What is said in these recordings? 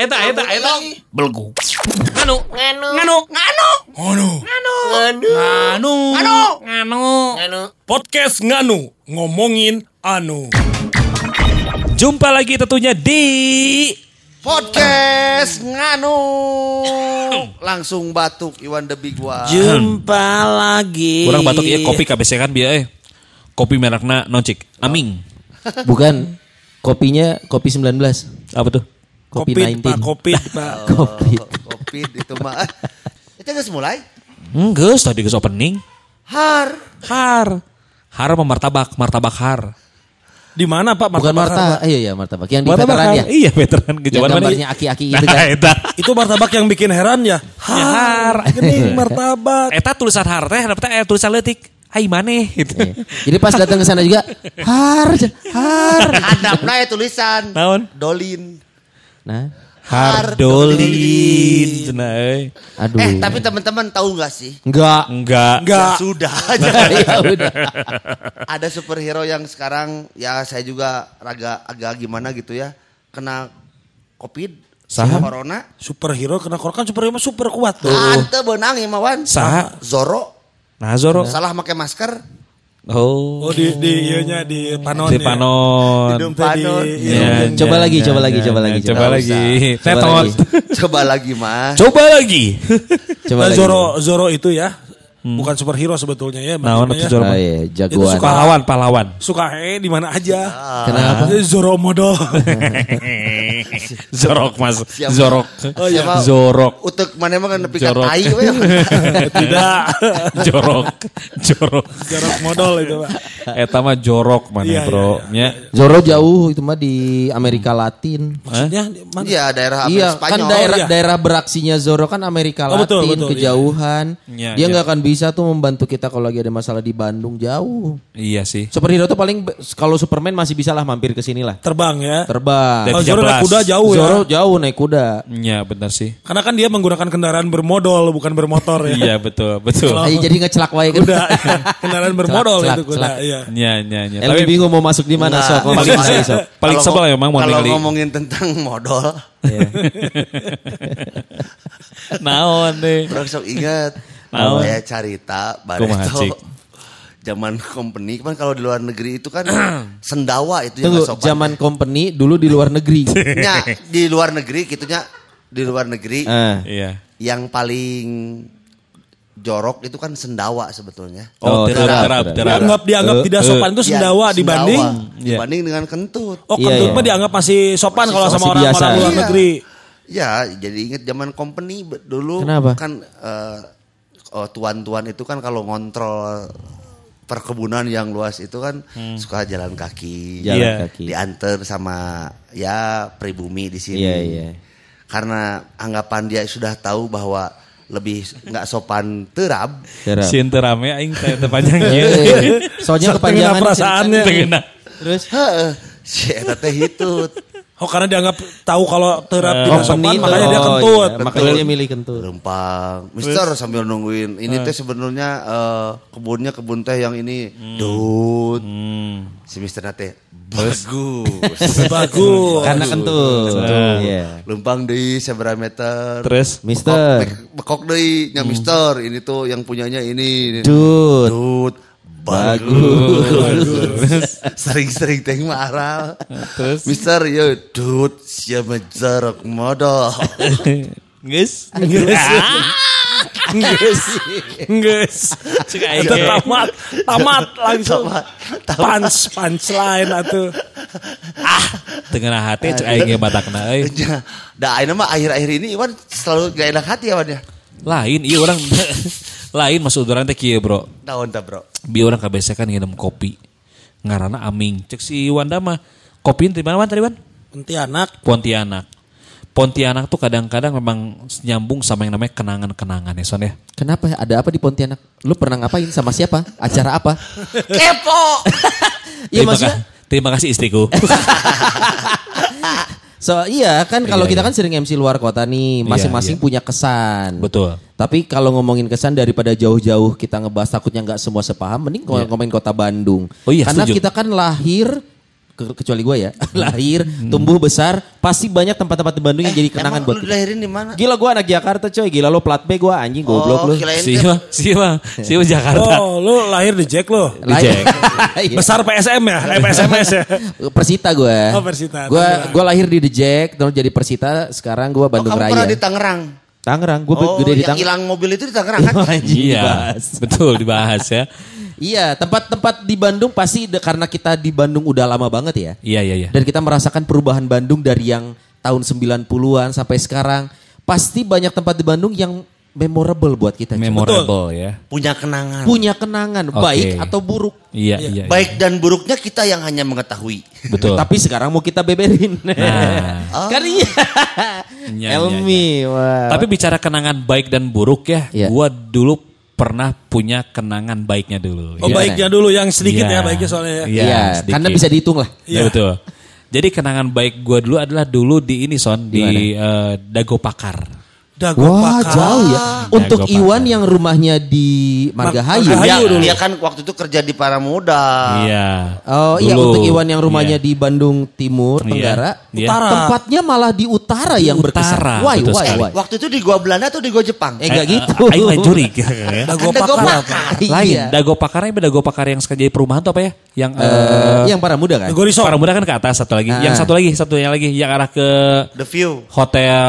eta eta eta eta eta eta eta belgu. Nganu, nganu, nganu, nganu, nganu, nganu, nganu, nganu. Podcast Nganu ngomongin anu. Jumpa lagi tentunya di podcast nganu langsung batuk Iwan the Big One Jumpa lagi. Kurang batuk ya kopi KBC kan biaya. Kopi merekna noncik. Aming. Bukan kopinya kopi 19. Apa tuh? Kopi Covid, 19. Pak, Covid, Pak. Kopi. covid itu mah itu geus mulai Enggak, tadi geus opening. har Har. Har apa martabak? Martabak har. Di mana Pak? Bukan Martabak Marta. Iya iya martabak. Yang di Martabak veteran har. ya. Iya, veteran Yang kejawan gambarnya aki-aki itu Nah, kan. eta. Itu martabak yang bikin heran ya. Ya, har. Ini martabak. Eta tulisan har teh, tapi eh, tulisan letik. Hai maneh gitu. Iya. Jadi pas datang ke sana juga har har. hadapna ya tulisan Naon? Dolin Nah, Hardolin. Cenah euy. aduh. eh tapi teman-teman tahu nggak sih enggak. Enggak. Enggak. Ya sudah aja ya udah. ada superhero yang sekarang ya saya juga raga agak gimana gitu ya kena covid Saha? corona Superhero kena korban superhero mah super kuat tuh. Ante benang imawan Saha? Zoro Nah, Zoro. salah pakai masker Oh. Oh di di ieunya di panon. Di ya. panon. Teh di panon. Ya, Coba ya, lagi, ya, coba lagi, ya, coba ya, lagi, Coba coba lagi. lagi. Tetot. Coba lagi. coba lagi mas Coba lagi. Coba Nah, lagi. Zoro Zoro itu ya. Bukan superhero sebetulnya ya. Atuh ya. Zoro? Oh iya, Itu jagoan. suka- Pahlawan, pahlawan. Suka he di mana aja. Kenapa? Jadi Zoro modal. Zorok mas, Siapa? Zorok. Oh, iya. Siapa? Zorok. utek mana emang kan nepi tai we. Tidak. Jorok, jorok. Jorok modal itu Pak. Eta mah jorok mana Iya, bro. iya, Nya. Zoro jauh itu mah di Amerika Latin. Maksudnya di mana? Iya daerah apa Iya, Spanyol. kan daerah iya. daerah beraksinya Zoro kan Amerika Oh, Latin, betul, betul, kejauhan. Iya, Dia iya. nggak akan bisa tuh membantu kita kalau lagi ada masalah di Bandung jauh. Iya sih. Superhero tuh paling kalau Superman masih bisa lah mampir ke sini lah. Terbang ya. Terbang. Kalau Zoro 13. naik kuda jauh ya. Zoro jauh naik kuda. Iya benar sih. Karena kan dia menggunakan kendaraan bermodal bukan bermotor ya. Iya betul, betul. Ay, jadi ngecelak wae kan. Kuda. kendaraan bermodal Celak, itu kuda. Iya. Iya, iya, iya. Elvi bingung mau masuk di mana Enggak. sok Paling- sok. Paling Kalau sebel ngo- emang mau Kalau ngomongin tentang modal, Naon deh. orang sok ingat. Naon? Saya carita Kumaha, Cik? Zaman company kan kalau di luar negeri itu kan sendawa itu yang Tunggu, nggak sopan. zaman company dulu di luar negeri. Nya, di luar negeri gitunya di luar negeri Ah. Iya. yang paling jorok itu kan sendawa sebetulnya. Oh, Oh, terap, terap, terap, terap. terap. Dianggap dianggap Eh, tidak eh. sopan itu Ya, sendawa dibanding Iya. dibanding dengan kentut. Oh, Iya, kentut iya. mah dianggap masih sopan Masih kalau sama orang-orang luar Iya. negeri. Ya, jadi inget zaman company dulu Kenapa? kan eh, oh, tuan-tuan itu kan kalau ngontrol perkebunan yang luas itu kan suka jalan kaki, Jalan Iya. kaki. diantar sama ya pribumi di sini. Iya, iya. Karena anggapan dia sudah tahu bahwa lebih nggak sopan terab. Terap. Sieun teu rame aing teh panjang Eh, ieu. Soalnya Sok kepanjangan tengena perasaannya. Terus Heeh, si eta teh hitut. Oh karena dianggap tahu kalau terap Oh, tidak sopan company itu. makanya dia Oh, kentut. iya. Makanya dia milih kentut. Rempang, Mister sambil nungguin. Ini teh sebenarnya eh, kebunnya kebun teh yang ini dut. Hmm. Si Mister nate bagus. Bagus. Karena kentut. Iya. Lempang deui seberapa meter. Terus Mister. Bekok, bekok deui nya Mister. Ini tuh yang punyanya ini. Dut. Dut. Bagus. Sering-sering teh marah. Terus? Mister yo dut siapa jarak modal. geus. Nges. Nges. Cek aing Itu ge. tamat. Tamat langsung. Tamat. Punch. Punchline atuh. Teu ngeunah hati cek aing ge batakna euy. Ya, Dah ayeuna mah akhir-akhir ini Iwan selalu gak enak hati ya Wan ya. Lain ieu orang lain maksud urang teh kieu bro. Naon tah bro? Bi orang kabese kan nginum kopi. Ngaranna Aming. Cek si Wanda mah kopi di mana Wan tadi Wan? Pontianak. Pontianak. Pontianak tuh kadang-kadang memang nyambung sama yang namanya kenangan-kenangan ya Son ya. Kenapa? Ada apa di Pontianak? Lu pernah ngapain sama siapa? Acara apa? Kepo. Iya terima, maksudnya. terima kasih istriku. So iya kan kalau Iya, kita iya. kan sering MC luar kota nih, masing-masing iya. punya kesan. Betul. Tapi kalau ngomongin kesan daripada jauh-jauh kita ngebahas takutnya nggak semua sepaham, mending kalau ngomongin kota Bandung. Oh iya, Karena setuju. kita kan lahir kecuali gue ya, lahir, tumbuh besar, pasti banyak tempat-tempat di Bandung yang jadi kenangan Emang buat lu dilahirin di mana? Gila gue anak Jakarta coy, gila lo plat B gue anjing goblok Oh, lu. Siapa? Siapa? Siapa Jakarta? Oh, lu lahir di Jack lo. Di Jack. Iya. Besar PSM ya? Eh, PSMS ya? Persita gue. Oh, Persita, Gue gue lahir di The Jack, terus jadi Persita. Sekarang gue Oh, Bandung kamu Raya. pernah di Tangerang? Tangerang, gue Oh, gede di yang Tangerang. hilang mobil itu di Tangerang kan? Anjing Iya, dibahas. betul dibahas ya. Iya, tempat-tempat di Bandung pasti de- karena kita di Bandung udah lama banget ya. Iya, iya, iya. Dan kita merasakan perubahan Bandung dari yang tahun 90-an sampai sekarang. Pasti banyak tempat di Bandung yang memorable buat kita. Memorable ya. Punya kenangan. Punya kenangan, Oke. baik atau buruk. Iya, iya. iya. Baik dan buruknya kita yang hanya mengetahui. Betul. Tapi sekarang mau kita beberin. Nah. kan iya. Iya, Elmi, wah. Tapi bicara kenangan baik dan buruk ya, Iya. gua dulu pernah punya kenangan baiknya dulu. Oh ya. baiknya dulu yang sedikit Iya. ya baiknya soalnya ya. Iya, Iya, sedikit. karena bisa dihitung lah. Iya betul. Jadi kenangan baik gua dulu adalah dulu di ini son di eh, Dago Pakar. Dago Wah, Pakar. jauh ya. Untuk Dago Iwan Pakar. yang rumahnya di Margahayu. Margahayu. Dia, Ayo dulu. dia kan waktu itu kerja di Paramuda. Iya. Oh iya Dulu. untuk Iwan yang rumahnya Iya. di Bandung Timur, Iya. Tenggara. Iya. Utara. Tempatnya malah di utara yang berkesan. utara, Why, why, why? Waktu itu di gua Belanda atau di gua Jepang? Eh gak Eh, gitu. eh, Aing main juri. ya. Dago Dago Pakar. Pakar. Lain. Iya. Dago Pakar ini Dago Pakar yang sekarang jadi perumahan tuh apa ya? Yang Eh, eh yang para muda kan? Dago Resort. Para muda kan ke atas satu lagi. Ah. Yang satu lagi, satunya lagi yang arah ke The View. Hotel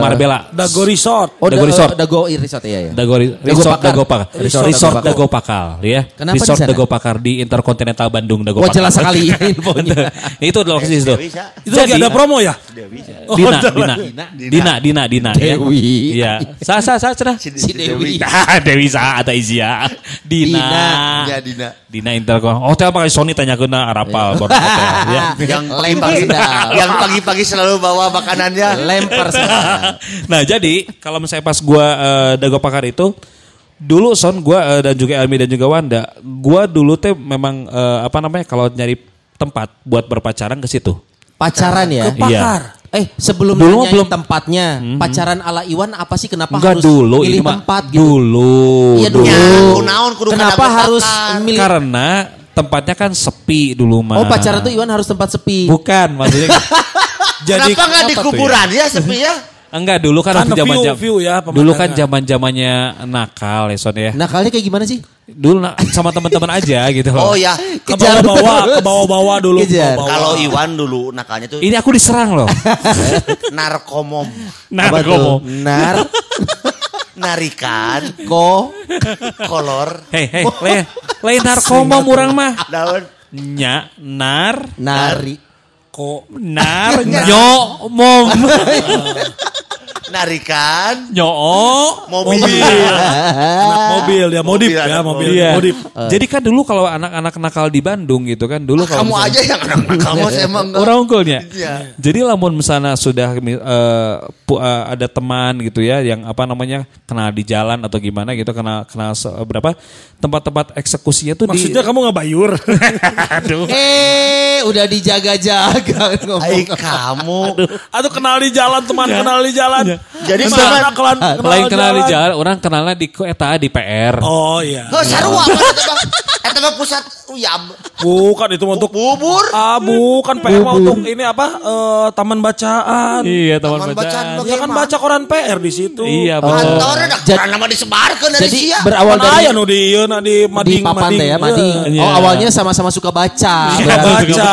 Marbella. Dago Resort. Oh, Dago da- Resort. Dago Resort ya ya. Dago, Resort. Dago Pakar. Resort Resort, Dago Pakar. Pakar ya. Kenapa Resort? Dago Pakar di Intercontinental Bandung Dago Wah Pakar. jelas sekali infonya. itu adalah lokasi itu. Itu lagi ada promo ya? Oh, Dina, Dina. Dina, Dina, Dina, ya. Dewi. Iya. Sa, sa, sa, cenah. Si, Si Dewi. Ah, Dewi Sa atau Izia. Dina. Ya, Dina. Dina Intercon. Hotel pakai Sony tanya ke na Arapal baru hotel ya. Yang Lempar pagi-pagi, sendal. yang pagi-pagi selalu bawa makanannya. Lempar nah jadi kalau misalnya pas gua eh, dago pakar itu dulu son gua eh, dan juga Elmi dan juga Wanda gua dulu teh memang eh, apa namanya kalau nyari tempat buat berpacaran ke situ Pacaran ya. Ke Pakar. Eh sebelum Dulu belum- tempatnya, pacaran ala Iwan apa sih kenapa enggak harus dulu milih ini tempat gitu? dulu Iya dulu. Ya, kunaon, kudu Kenapa harus milih? karena tempatnya kan sepi dulu mah Oh pacaran tuh Iwan harus tempat sepi. bukan maksudnya Jadi Kenapa nggak di tuh kuburan ya sepi ya? Enggak dulu kan, Kan waktu zaman view- view ya, dulu kan zaman zamannya nakal ya son ya. Nakalnya kayak gimana sih? dulu na- sama teman-teman aja gitu loh. Oh ya, ke bawah-bawah, ke bawah-bawah dulu. kalau Iwan dulu nakalnya tuh ini aku diserang loh. Narkomom, mau Nar, narikan, ko, kolor, Hei, hei, lain, lain narkoma murang mah. daun, Nya, nar, nari. Kok nar, nyo, mom, narikan, nyo, mobil. anak mobil ya, modif Mobil, ya, mobil. Iya. Modif. Jadi kan dulu kalau anak-anak nakal di Bandung gitu kan, dulu kalau Kamu misalnya- aja yang anak kamu saya emang enggak. Orang unggulnya. Iya. Jadi lamun misalnya sudah eh, pu- eh, ada teman gitu ya yang apa namanya kenal di jalan atau gimana gitu kenal kenal se- berapa tempat-tempat eksekusinya tuh Maksudnya di kamu nggak bayur? Aduh. Eh, udah dijaga-jaga ngomong. Kamu. Atau kenal di jalan, teman Iya. kenal di jalan. Jadi Teman sama- anak kelan- Lain kenal di jalan, orang kenalnya di eta di PR. Oh iya. Heuh, sarua eta mah. Mah pusat uyab. Bukan itu untuk Bubur. Ah, bukan PR mah untuk ini apa? eh, taman bacaan. Iya, teman Taman bacaan. bacaan Ya kan baca koran PR di situ. Iya, betul. Kantor ada koran nama disebarkan dari Jadi sia. berawal dari aya nu di ieu na di di mading papan teh ya, mading. Iya. Oh, awalnya sama-sama suka baca. Suka berarti. baca.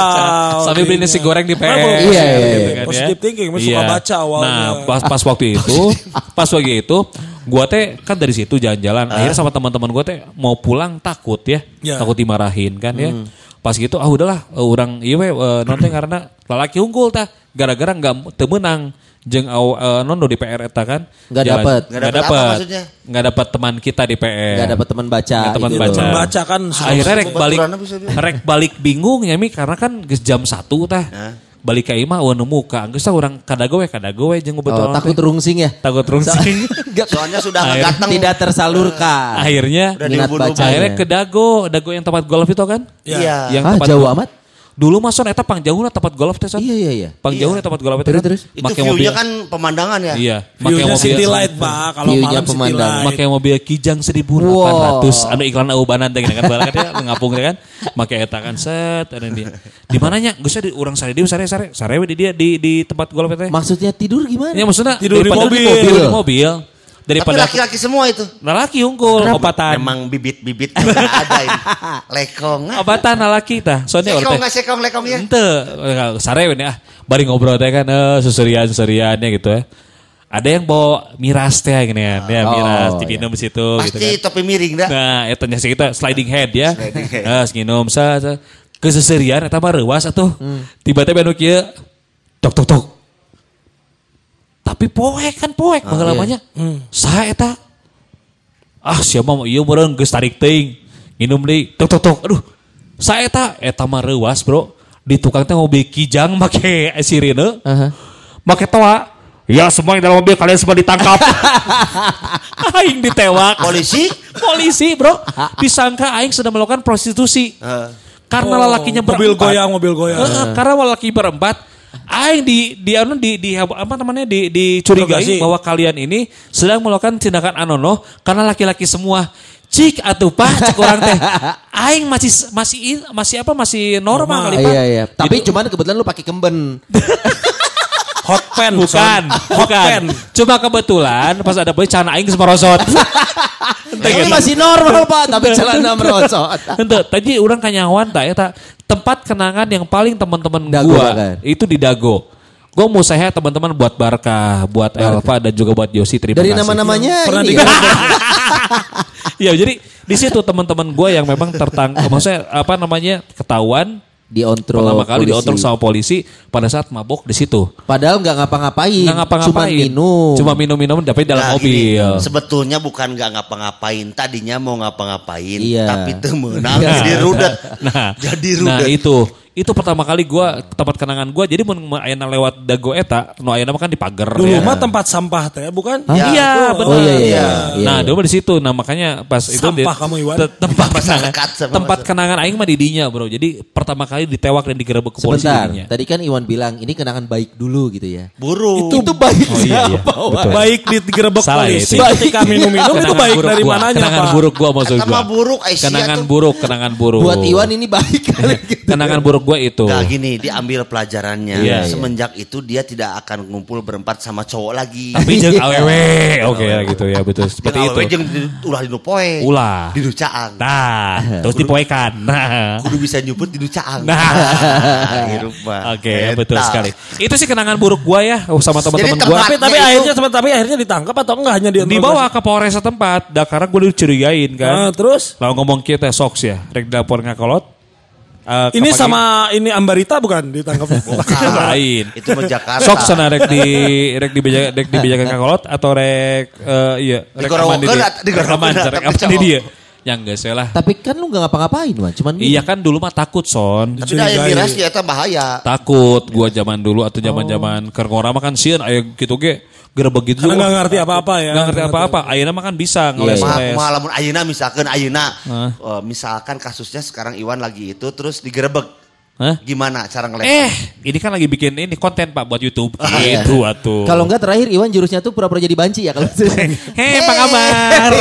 Sambil beli nasi goreng di PR. Iya, iya, iya. gitu kan ya. Positive thinking, suka baca awalnya. Nah, pas pas waktu itu, pas waktu itu, gua teh kan dari situ jalan-jalan. Akhirnya sama teman-teman gua teh mau pulang takut ya, Ya. takut dimarahin kan ya. Pas gitu, ah udahlah, eh, orang iya we eh, non teh karena lalaki unggul tah, gara-gara nggak teu meunang jeung aw eh, non do di PR eta kan. Nggak dapet. Nggak Nggak dapet apa dapet. maksudnya? Nggak dapet teman kita di PR. Gak dapat teman baca. Nggak teman gitu. baca. Teman baca kan Akhirnya rek balik rek balik bingung ya mi karena kan geus jam 1 tah. Hah? Balik ke imah eueuh nu muka geus urang kadago we kadago we jeung Oh, betul takut rungsing ya. takut rungsing Soalnya sudah Air. datang. tidak tersalurkan. akhirnya Udah minat bacanya. akhirnya ke dago dago yang tempat golf itu kan Iya. yang Ah, tempat jauh golf. amat. Dulu mah son eta pang jauh tempat golf teh son Iya iya iya. jauh tempat golf itu Terus, kan terus. Itu view-nya kan pemandangan ya. iya make View-nya mobil city light, Pak. Kalau malam city pemandangan. light. make mobil kijang 1800 anu iklan aubanan teh gini kan bala kan ya ngapung teh kan make eta kan set ada dia di mananya geus di urang sare dia sare sare sare di dia di di tempat golf teh Maksudnya tidur gimana? ya maksudnya Tidur di daripada mobil. tidur di mobil Tapi daripada laki-laki semua itu. laki unggul obatan Memang bibit-bibit juga ada ini. Lekong. obatan laki tah soalnya Sekong orang teh nggak sekong lekong ya? Ente, sare we ah. Bari ngobrol teh kan eh susurian-susuriannya gitu ya. Ada yang bawa miras teh gini kan. Ya Oh, miras iya. dipinum di situ gitu Pasti kan. topi miring dah. Nah, eta nya sih kita sliding head ya. Sliding head. Nah, nginum sa sa. keseserian eta mah reuas atuh. Tiba-tiba anu kieu tok tok tok. Tapi poek kan poek pengalamannya. Saha eta? Ah, siapa mau iya meureun geus tarik teuing. Nginum deui tok tok tok. Aduh. Saha eta? Eta mah reuas, Bro. Di tukang teh mobil kijang make sirine. Aha. Make toa. Ya semua yang dalam mobil kalian semua ditangkap. aing ditewak. Polisi? Polisi bro. Disangka aing sedang melakukan prostitusi. Eh. Karena lelakinya Oh, mobil berempat. goyang, mobil goyang. Heeh, karena lelaki berempat. Aing di di anu di di apa namanya di dicurigai bahwa kalian ini sedang melakukan tindakan anono karena laki-laki semua. Cik atuh pak cek orang teh. Aing masih masih masih apa masih normal, kali pak. Iya iya. Tapi Jadi- cuman kebetulan lu pakai kemben. Hot pen. Bukan, son. bukan. Cuma kebetulan pas ada boy celana aing semerosot. Ini masih normal pak, tapi celana merosot. Ente, tadi orang kanyawan tak ya tak tempat kenangan yang paling teman-teman gua kan? itu di Dago. Gue mau saya teman-teman buat Barkah, buat Elva dan juga buat Yosi terima Dari kasih. nama-namanya Pernah ini dengar. ya. ya jadi di situ teman-teman gue yang memang tertang, maksudnya apa namanya ketahuan Di ontro. pertama kali polisi. diotrol sama polisi pada saat mabok di situ. Padahal nggak ngapa-ngapain. Nggak ngapa-ngapain. Cuma minum. Cuma minum-minum tapi dalam Nah, gini, mobil. sebetulnya bukan nggak ngapa-ngapain. Tadinya mau ngapa-ngapain, Iya. tapi temenang jadi rudet. Nah, jadi nah rudet. itu itu pertama kali gua tempat kenangan gua jadi mun mun ayeuna lewat dago eta nu mah kan di pagar Dulu ya. mah tempat sampah teh, bukan? Ya, iya betul. benar Oh, iya, iya, iya. nah Iya. dulu mah di situ nah makanya pas itu di- Sampah kamu, Iwan. te- tempat kenangan tempat kenangan aing mah di dinya bro jadi pertama kali ditewak dan digerebek ke polisi Sebentar. didinya. Tadi kan Iwan bilang ini kenangan baik dulu gitu ya. Buruk. Itu baik Oh, iya, iya. Betul. Baik digerebek Salah ya polisi itu. ketika minum-minum itu Kenangan baik dari gua. mananya kenangan buruk gua maksud gua kenangan buruk kenangan buruk Buat Iwan ini baik kali gitu. kenangan buruk gua itu Nah gini, diambil pelajarannya. Iya, iya. Semenjak itu dia tidak akan ngumpul berempat sama cowok lagi. tapi jeung awewe oke ya gitu ya betul seperti Jeung itu di- ulah di poe. Ulah. Di nu caang. Nah, terus dipoekan. Nah. Kudu bisa nyebut di nu caang. Nah. mah. Oke, ya, betul sekali. Itu sih kenangan buruk gua ya oh, sama teman-teman tempat- Tapi tapi akhirnya tapi akhirnya ditangkap atau enggak hanya di Dibawa ke Polres setempat, dah karena gue dicurigain Nah, kan. terus Lalu ngomong kita soks ya, rek dapur ngakolot. Eh, ini sama ini Ambarita bukan ditangkap? lain. Itu mah Jakarta. Sok sana rek di rek di beja rek di bejakan ngakolot atau rek eh, iya rek aman di dia. at- digorowokeun Rek aman di dia. Yang enggak sih lah. Tapi kan lu nggak ngapa-ngapain Wan, cuman. Iya kan dulu mah takut son. Tapi da aya miras ya eta bahaya. Takut gua zaman dulu atau zaman-zaman keur ngora mah kan sieun aya gitu ge gerebek gitu Karena nggak ngerti apa-apa ya. Nggak ngerti apa-apa. Ayeuna mah kan bisa Iya, ngeles Kumaha ngeles. kumaha lamun ayeuna misalkan ayeuna eh, misalkan kasusnya sekarang Iwan lagi itu terus digerebek. Hah? Gimana cara ngeles? Eh, ini kan lagi bikin ini konten Pak buat YouTube. Iya. Gitu atuh. Kalau enggak terakhir Iwan jurusnya tuh pura-pura jadi banci ya kalau Hei, apa kabar?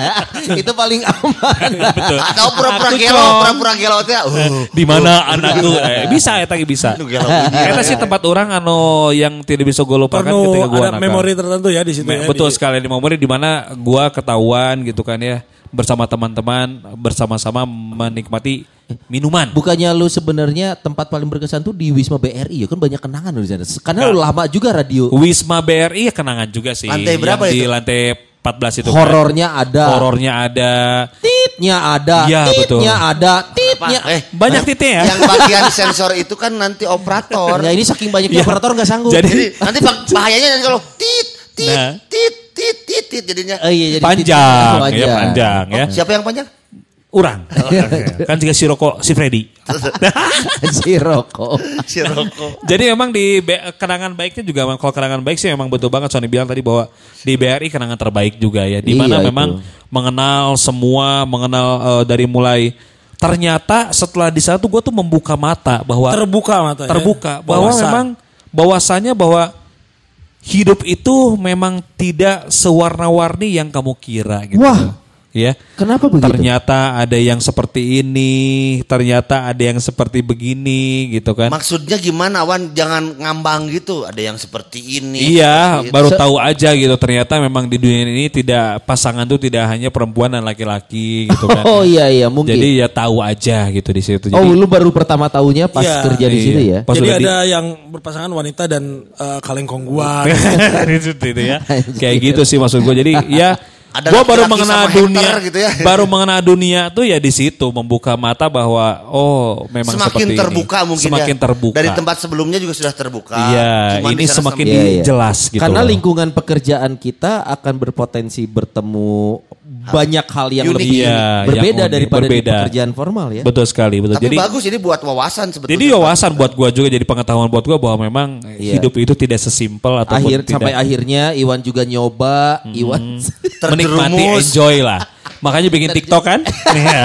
Itu paling aman. Betul. Atau pura-pura gelo, pura-pura gelo teh. Uh, Di mana anakku? Eh, bisa eta ge bisa. bunyi. Eta sih tempat orang anu yang tidak bisa gue lupakan ketika gua ada memori tertentu ya di situ Me- ya. Betul di- sekali di memori di mana gua ketahuan gitu kan ya bersama teman-teman bersama-sama menikmati minuman. Bukannya lu sebenarnya tempat paling berkesan tuh di Wisma BRI ya kan banyak kenangan lu di sana. Karena lu lama juga radio. Wisma BRI ya kenangan juga sih. Lantai berapa Yang Di itu? lantai 14 itu kan. Horornya ada. Horornya ada. Titnya ada, Iya, betul. titnya ada, titnya. Eh, Banyak titik ya. yang bagian sensor itu kan nanti operator. Ya ini saking banyaknya Iya. operator nggak sanggup. Jadi- Jadi nanti bah- bahayanya nanti kalau tit tit Nah. tit tit tit tit jadinya. Oh iya, jadi panjang, titnya ya panjang ya. Oh, siapa yang panjang? Urang. kan juga si Roko, si Freddy. si rokok. Si rokok. Jadi memang di kenangan baiknya juga kalau kenangan baik sih memang betul banget Sony bilang tadi bahwa di BRI kenangan terbaik juga ya. Di mana Iya, memang itu. mengenal semua, mengenal eh, dari mulai ternyata setelah di sana tuh gue tuh membuka mata bahwa Terbuka mata. ya. terbuka bahwa Wawasan. memang bahwasannya bahwa hidup itu memang tidak sewarna-warni yang kamu kira gitu. Wah. Ya. Kenapa begitu? Ternyata ada yang seperti ini, ternyata ada yang seperti begini gitu kan. Maksudnya gimana Wan? Jangan ngambang gitu. Ada yang seperti ini. Iya, seperti itu. baru tahu aja gitu. Ternyata memang di dunia ini tidak pasangan tuh tidak hanya perempuan dan laki-laki gitu kan. Oh iya iya mungkin. Jadi ya tahu aja gitu di situ. oh Jadi lu baru pertama tahunya pas Iya. kerja di Iya. situ ya? Pas Jadi udah di- ada yang berpasangan wanita dan eh, kalengkong gua. itu, itu ya. Kayak gitu sih maksud gue. Jadi ya Ada gue baru mengenal sama dunia gitu ya. baru mengenal dunia tuh ya di situ membuka mata bahwa oh memang Semakin seperti terbuka ini. mungkin semakin ya. terbuka Dari tempat sebelumnya juga sudah terbuka. Iya, ini semakin sem- Iya, iya. jelas gitu Karena loh. lingkungan pekerjaan kita akan berpotensi bertemu banyak hal yang Unik. lebih Iya, berbeda yang unik, daripada berbeda. di pekerjaan formal ya. betul sekali betul Tapi jadi bagus ini buat wawasan sebetulnya. jadi wawasan buat gua juga jadi pengetahuan buat gua bahwa memang Iya. hidup itu tidak sesimpel ataupun Akhir tidak sampai akhirnya Iwan juga nyoba, Iwan menikmati enjoy lah makanya bikin TikTok kan Iya.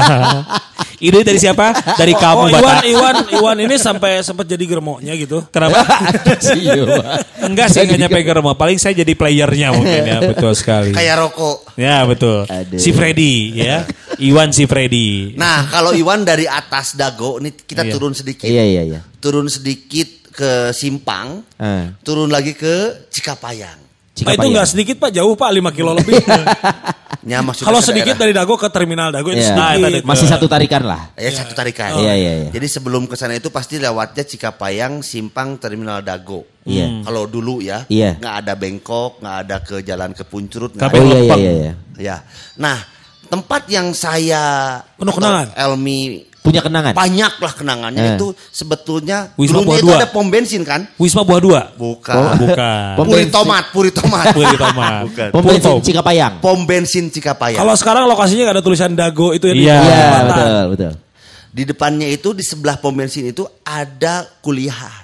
ide dari siapa dari kamu Oh Iwan, Batak Iwan, Iwan ini sampai sempat jadi germonya gitu. kenapa Iwan. enggak sih nggak nyampe ke rumah paling saya jadi playernya mungkin ya betul sekali Kayak rokok. ya betul Aduh. si Freddy ya Iwan si Freddy Nah kalau Iwan dari atas dago, ini kita Iya. turun sedikit. Iya iya iya. Turun sedikit ke Simpang. Ah. Turun lagi ke Cikapayang. Pak itu nggak sedikit Pak, jauh Pak 5 kilo lebih. Ya, Kalau sedikit daerah. dari Dago ke terminal Dago itu Iya. sedikit. Masih satu tarikan lah. Ya satu tarikan. Iya, iya, iya. Jadi sebelum ke sana itu pasti lewatnya Cikapayang, Simpang, Terminal Dago. Iya. Kalau dulu ya, Iya. nggak ada bengkok, nggak ada ke jalan ke Puncurut. nggak Tapi Oh ada. iya iya iya. iya. Ya. Nah, tempat yang saya Penuh atau kenangan. Elmi Punya kenangan. banyak lah kenangannya Eh. itu sebetulnya Wisma dulunya Buah itu Dua. ada pom bensin kan? Wisma Buah Dua Bukan. Oh, bukan Pom Puri bensin. tomat, puri tomat. Puri Tomat Bukan. Pom bensin Cikapayang. Pom bensin Cikapayang. Kalau sekarang lokasinya nggak ada tulisan Dago itu ya. di Iya. Iya betul betul. di depannya itu di sebelah pom bensin itu ada kuliah.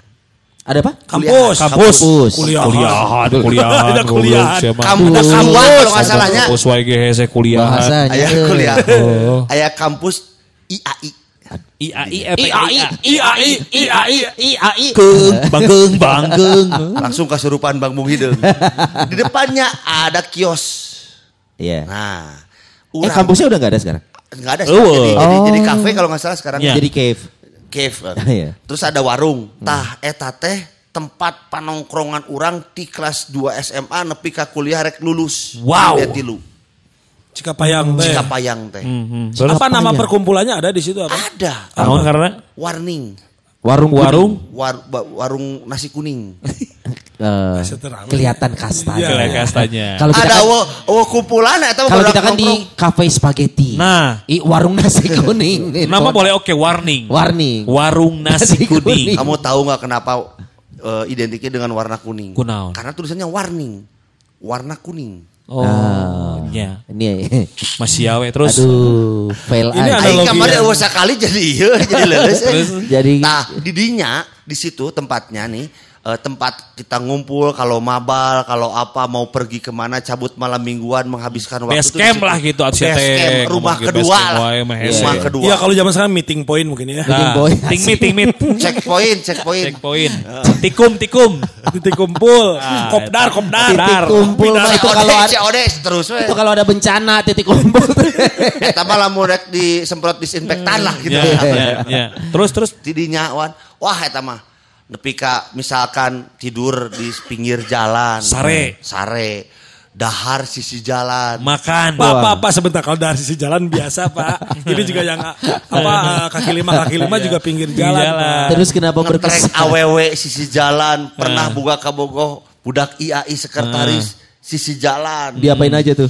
Ada apa? Kampus. Kampus. Kampus. Kuliah. Kuliahan, kuliahan, Ada kuliahan. Kamu ada kampus kalau nggak salahnya. Kampus YGHS kuliahan. Bahasanya. Ayah kuliah. Oh. Ayah kampus IAI. IAI, IAI, IAI, IAI, IAI. Keung, bangkeung, bangkeung. Langsung kesurupan Bang Bung Hideng. di depannya ada kios. Iya. Nah, Eh kampusnya udah nggak ada sekarang. nggak ada Oh. sekarang. jadi, jadi, Oh. jadi kafe kalau nggak salah sekarang. Iya. Jadi cave. Cave. Iya. Terus ada warung. Tah eta teh tempat panongkrongan orang di kelas 2 SMA nepi ka kuliah rek lulus. Wow. Tilu. Cikapayang teh. Cikapayang teh. Hmm, Terus Apa nama perkumpulannya ada di situ apa? Ada. Karena Warning. Warung warung War- warung nasi kuning. Seterang. kelihatan kastanya. Kelihatan kastanya. Kalau kita ada kan, wo, wo kumpulan atau kalau kita kan di cafe spaghetti. Nah. I, warung nasi kuning. Nama boleh oke warning. Warning. Warung nasi Nasi kuning. kuning. Kamu tahu nggak kenapa eh, identiknya dengan warna kuning? Kunaon? Karena tulisannya warning. Warna kuning. Oh, ya. Ini Masih yawe terus. aduh, fail Ini Analogi kemarin ya. eueuh sakali jadi ieu jadi leles. eh. Jadi Nah, di dinya di situ tempatnya nih eh, tempat kita ngumpul kalau mabal, kalau apa mau pergi ke mana cabut malam mingguan menghabiskan waktu Base tuh di camp lah gitu, Base Atiate. camp, rumah ke kedua lah. Rumah Iya. kedua. Iya kalau zaman sekarang meeting point mungkin ya. Meeting Nah, point. ting meet, ting meet. checkpoint, checkpoint. Checkpoint. Tikum, tikum. Titik kumpul. Ah, kopdar, kopdar. titik kumpul itu kalau ada, COD terus itu kalau ada bencana titik kumpul. Eta mah lamun rek disemprot disinfektan lah gitu. Ya, ya, ya. Terus, terus. Tidinya wan. Wah eta mah nepi ka misalkan tidur di pinggir jalan. Sare. Sare. Dahar sisi jalan. Makan. Pak, pak, pak sebentar kalau dari sisi jalan biasa pak. Ini juga yang apa eh, kaki lima kaki lima juga pinggir jalan. jalan. Terus kenapa ngetrek berkesan? awewe sisi jalan pernah Ah. buka kabogoh budak IAI sekretaris sisi jalan Diapain aja tuh?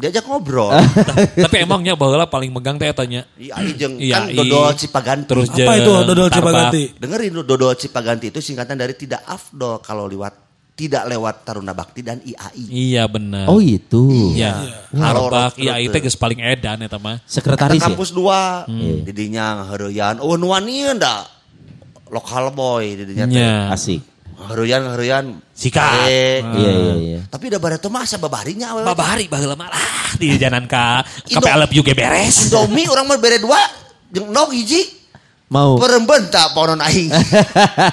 Diajak ngobrol Tapi emangnya baheula paling megang teh tanya. IAI jeung IAI. kan dodol Cipaganti Terus Apa itu dodol. Cipaganti? dengerin lu dodol Cipaganti itu singkatan dari tidak afdol kalau liwat tidak lewat Taruna Bakti dan IAI. Iya benar. Oh itu. Iya. Iya rot- itu geus paling edan eta mah. Sekretaris ya? kampus dua didinya ngaheureuyaan oh nuan ieu da lokal boy didinya teh Nya. Asik. Ngaheureuyaan ngaheureuyaan Sikat. Eh, Iya iya iya. tapi da bareto mah asa babarinya we. Babari baheula mah lah di jalan ka Indo- kape alep juga beres. Indomie orang mah bere dua jeung nog hiji Mau. peremben tak ponon aing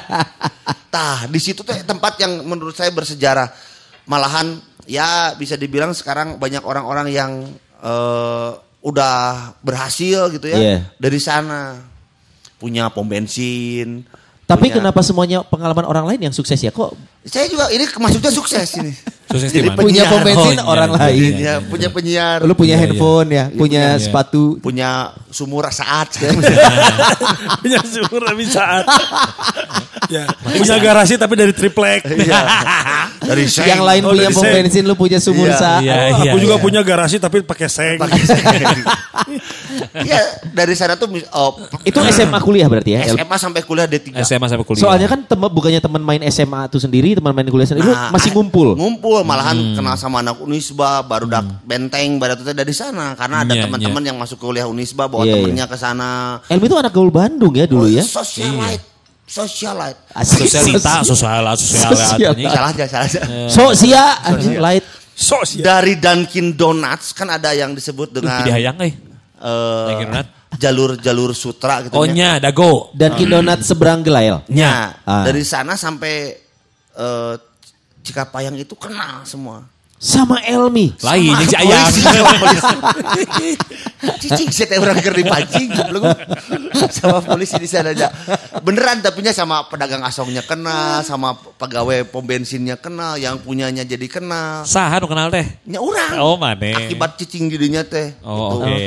tah di situ teh tempat yang menurut saya bersejarah malahan ya bisa dibilang sekarang banyak orang-orang yang eh, udah berhasil gitu ya Iya. dari sana punya pom bensin Tapi punya- kenapa semuanya pengalaman orang lain yang sukses ya? Kok saya juga ini masuknya sukses ini Sukses di Jadi punya pom bensin Oh, iya, orang iya, lain? ya, punya penyiar Lu punya Iya, iya. handphone ya, punya iya. sepatu. punya sumur saat Punya sumur tapi saat. ya, punya garasi tapi dari triplek. Iya. dari seng. Yang lain Oh, punya dari pom bensin, lu punya sumur Iya. saat. Iya, Oh, iya, aku juga iya. punya garasi tapi pakai seng. Iya, dari sana tuh mis- oh, Itu SMA kuliah berarti ya? El- SMA sampai kuliah D3. SMA sampai kuliah. Soalnya kan tem bukannya teman main SMA itu sendiri, teman main kuliah sendiri, lu Nah, masih eh, ngumpul. Malahan kenal sama anak Unisba, baru dak benteng, baru itu dari sana karena ada Iya, teman-teman yang masuk kuliah Unisba bawa Iya, iya. temennya ke sana. Elmi itu anak gaul Bandung ya dulu ya? Socialite. Socialite. Asik. Sosialita, sosial, sosial, Sosial. anjing. Salah aja, salah aja. Sosia, anjing light. Sok sih. Dari Dunkin Donuts kan ada yang disebut dengan Di hayang eh, Dunkin Donut. jalur-jalur sutra gitu Oh ya. nya, dago. Dan Donat seberang Gelael. Nya. Ah. Dari sana sampai eh, Cikapayang itu kenal semua. Sama Elmi. Lain Sama jeung si ayang. Cicing saya teh orang keur dipancing belum sama polisi di sana aja. Beneran tapi nya sama pedagang asongnya kenal, sama pegawai pom bensinnya kenal, yang punyanya jadi kenal. Saha nu kenal teh? Nya orang. Oh, maneh. Akibat cicing dirinya teh. Oh, Gitu. oke.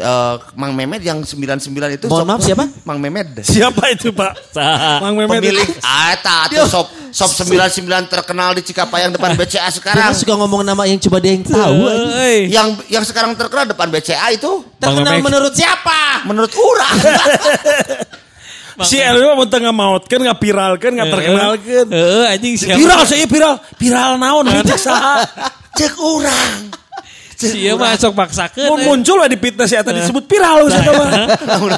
Eh, Mang Memed yang 99 itu Mohon sop- maaf, siapa? Mang Memed. Siapa itu Pak? Saha? Mang Memet. Pemilik ah eta atuh sop sop 99 terkenal di Cikapayang depan BCA Kita sekarang. suka ngomong nama yang coba dia yang tahu. Yang yang sekarang terkenal depan BCA itu Terkenal menurut siapa? menurut orang. Si mah mau tengah maut kan nggak viral kan nggak terkenal kan. Heeh, anjing siapa? Viral saya viral. Viral naon cek saha. Cek orang. Sia masuk paksakeun. Mun muncul lah di fitness ya tadi disebut viral saya mah.